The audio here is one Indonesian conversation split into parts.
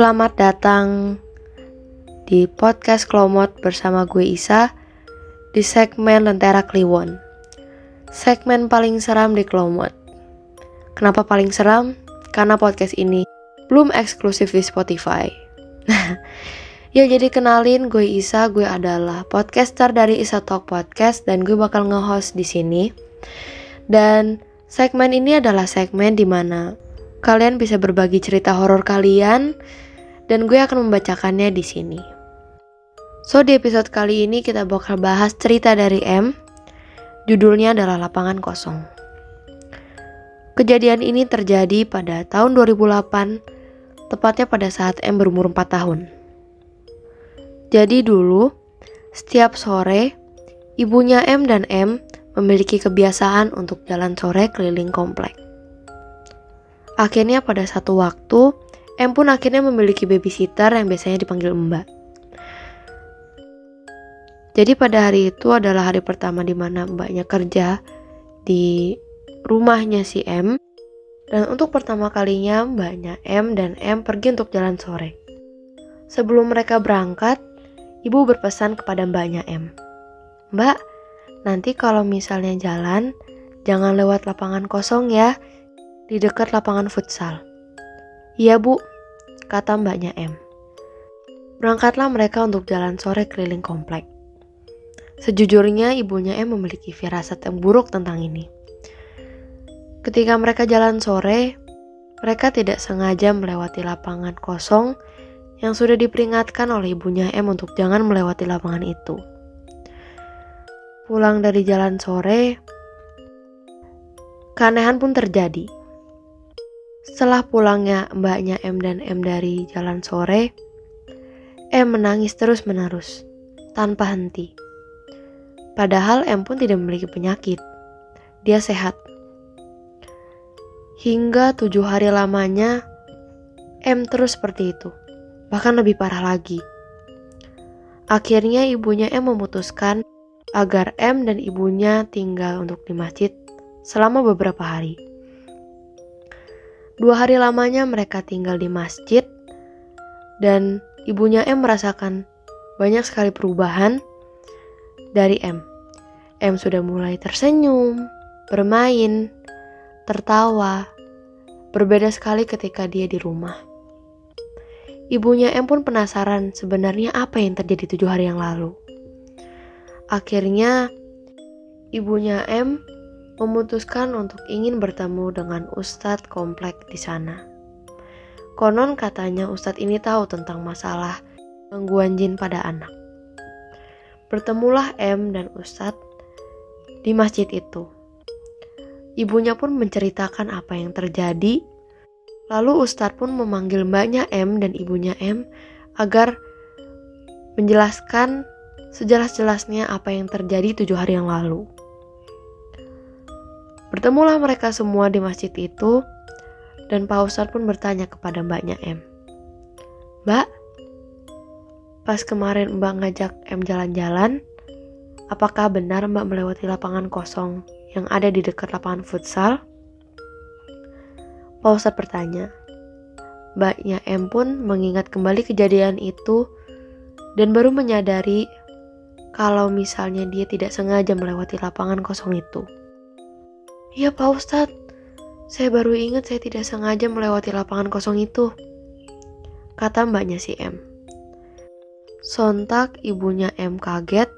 Selamat datang di podcast Klomot bersama gue Isa di segmen Lentera Kliwon. Segmen paling seram di Klomot. Kenapa paling seram? Karena podcast ini belum eksklusif di Spotify. ya jadi kenalin gue Isa, gue adalah podcaster dari Isa Talk Podcast dan gue bakal nge-host di sini. Dan segmen ini adalah segmen di mana kalian bisa berbagi cerita horor kalian dan gue akan membacakannya di sini. So di episode kali ini kita bakal bahas cerita dari M. Judulnya adalah Lapangan Kosong. Kejadian ini terjadi pada tahun 2008, tepatnya pada saat M berumur 4 tahun. Jadi dulu, setiap sore, ibunya M dan M memiliki kebiasaan untuk jalan sore keliling komplek. Akhirnya pada satu waktu, M pun akhirnya memiliki babysitter yang biasanya dipanggil Mbak. Jadi pada hari itu adalah hari pertama di mana mbaknya kerja di rumahnya si M. Dan untuk pertama kalinya mbaknya M dan M pergi untuk jalan sore. Sebelum mereka berangkat, ibu berpesan kepada mbaknya M. Mbak, nanti kalau misalnya jalan, jangan lewat lapangan kosong ya, di dekat lapangan futsal. Iya bu, kata mbaknya M. Berangkatlah mereka untuk jalan sore keliling komplek. Sejujurnya ibunya M memiliki firasat yang buruk tentang ini. Ketika mereka jalan sore, mereka tidak sengaja melewati lapangan kosong yang sudah diperingatkan oleh ibunya M untuk jangan melewati lapangan itu. Pulang dari jalan sore, keanehan pun terjadi. Setelah pulangnya mbaknya M dan M dari jalan sore, M menangis terus-menerus, tanpa henti. Padahal M pun tidak memiliki penyakit. Dia sehat. Hingga tujuh hari lamanya, M terus seperti itu. Bahkan lebih parah lagi. Akhirnya ibunya M memutuskan agar M dan ibunya tinggal untuk di masjid selama beberapa hari. Dua hari lamanya mereka tinggal di masjid dan ibunya M merasakan banyak sekali perubahan dari M. M sudah mulai tersenyum, bermain, tertawa, berbeda sekali ketika dia di rumah. Ibunya M pun penasaran sebenarnya apa yang terjadi tujuh hari yang lalu. Akhirnya, ibunya M memutuskan untuk ingin bertemu dengan Ustadz komplek di sana. Konon katanya Ustadz ini tahu tentang masalah gangguan jin pada anak. Bertemulah M dan Ustadz di masjid itu. Ibunya pun menceritakan apa yang terjadi. Lalu Ustadz pun memanggil mbaknya M dan ibunya M agar menjelaskan sejelas-jelasnya apa yang terjadi tujuh hari yang lalu. Bertemulah mereka semua di masjid itu, dan Pak Ustadz pun bertanya kepada mbaknya M. Mbak, pas kemarin mbak ngajak M jalan-jalan, apakah benar mbak melewati lapangan kosong yang ada di dekat lapangan futsal? Pak Ustadz bertanya. Mbaknya M pun mengingat kembali kejadian itu dan baru menyadari kalau misalnya dia tidak sengaja melewati lapangan kosong itu. Iya Pak Ustadz, saya baru ingat saya tidak sengaja melewati lapangan kosong itu. Kata mbaknya si M. Sontak ibunya M kaget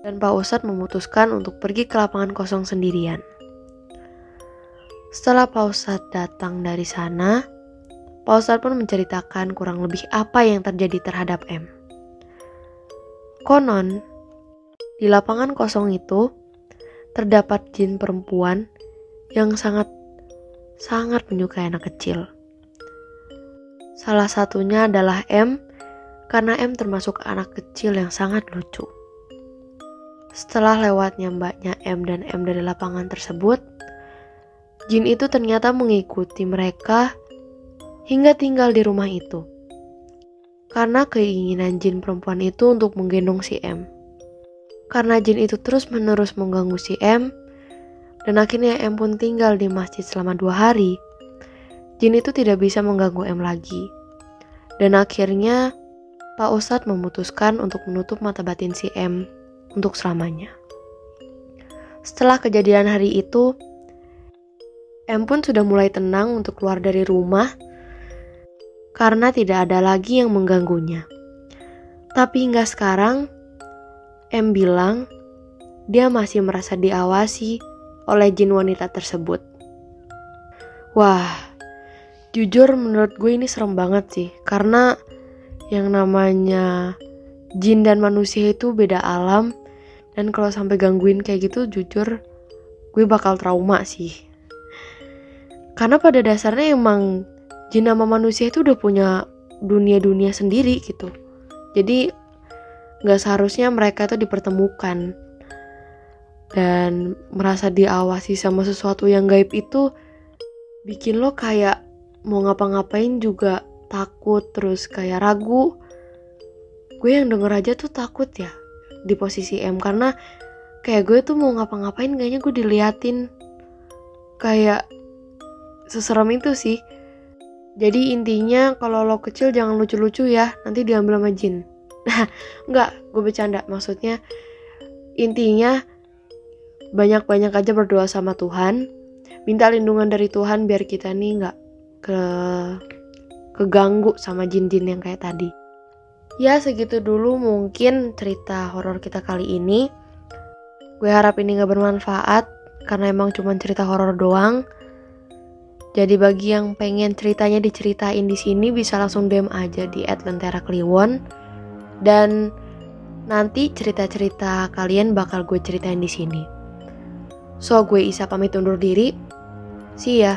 dan Pak Ustadz memutuskan untuk pergi ke lapangan kosong sendirian. Setelah Pak Ustadz datang dari sana, Pak Ustadz pun menceritakan kurang lebih apa yang terjadi terhadap M. Konon, di lapangan kosong itu terdapat jin perempuan yang sangat sangat menyukai anak kecil. Salah satunya adalah M, karena M termasuk anak kecil yang sangat lucu. Setelah lewatnya mbaknya M dan M dari lapangan tersebut, jin itu ternyata mengikuti mereka hingga tinggal di rumah itu. Karena keinginan jin perempuan itu untuk menggendong si M. Karena jin itu terus-menerus mengganggu si M, dan akhirnya M pun tinggal di masjid selama dua hari, jin itu tidak bisa mengganggu M lagi. Dan akhirnya Pak Ustadz memutuskan untuk menutup mata batin si M untuk selamanya. Setelah kejadian hari itu, M pun sudah mulai tenang untuk keluar dari rumah karena tidak ada lagi yang mengganggunya. Tapi hingga sekarang, M bilang dia masih merasa diawasi oleh jin wanita tersebut. Wah, jujur menurut gue ini serem banget sih, karena yang namanya jin dan manusia itu beda alam dan kalau sampai gangguin kayak gitu jujur gue bakal trauma sih karena pada dasarnya emang jin sama manusia itu udah punya dunia-dunia sendiri gitu jadi nggak seharusnya mereka itu dipertemukan. Dan merasa diawasi sama sesuatu yang gaib itu bikin lo kayak mau ngapa-ngapain juga takut terus kayak ragu. Gue yang denger aja tuh takut ya di posisi M karena kayak gue tuh mau ngapa-ngapain kayaknya gue diliatin. Kayak seserem itu sih. Jadi intinya kalau lo kecil jangan lucu-lucu ya nanti diambil sama jin nggak gue bercanda maksudnya intinya banyak-banyak aja berdoa sama Tuhan minta lindungan dari Tuhan biar kita nih nggak ke keganggu sama jin-jin yang kayak tadi. Ya segitu dulu mungkin cerita horor kita kali ini. Gue harap ini gak bermanfaat karena emang cuma cerita horor doang. Jadi bagi yang pengen ceritanya diceritain di sini bisa langsung DM aja di @lentera kliwon dan nanti cerita-cerita kalian bakal gue ceritain di sini. So gue Isa pamit undur diri. See ya.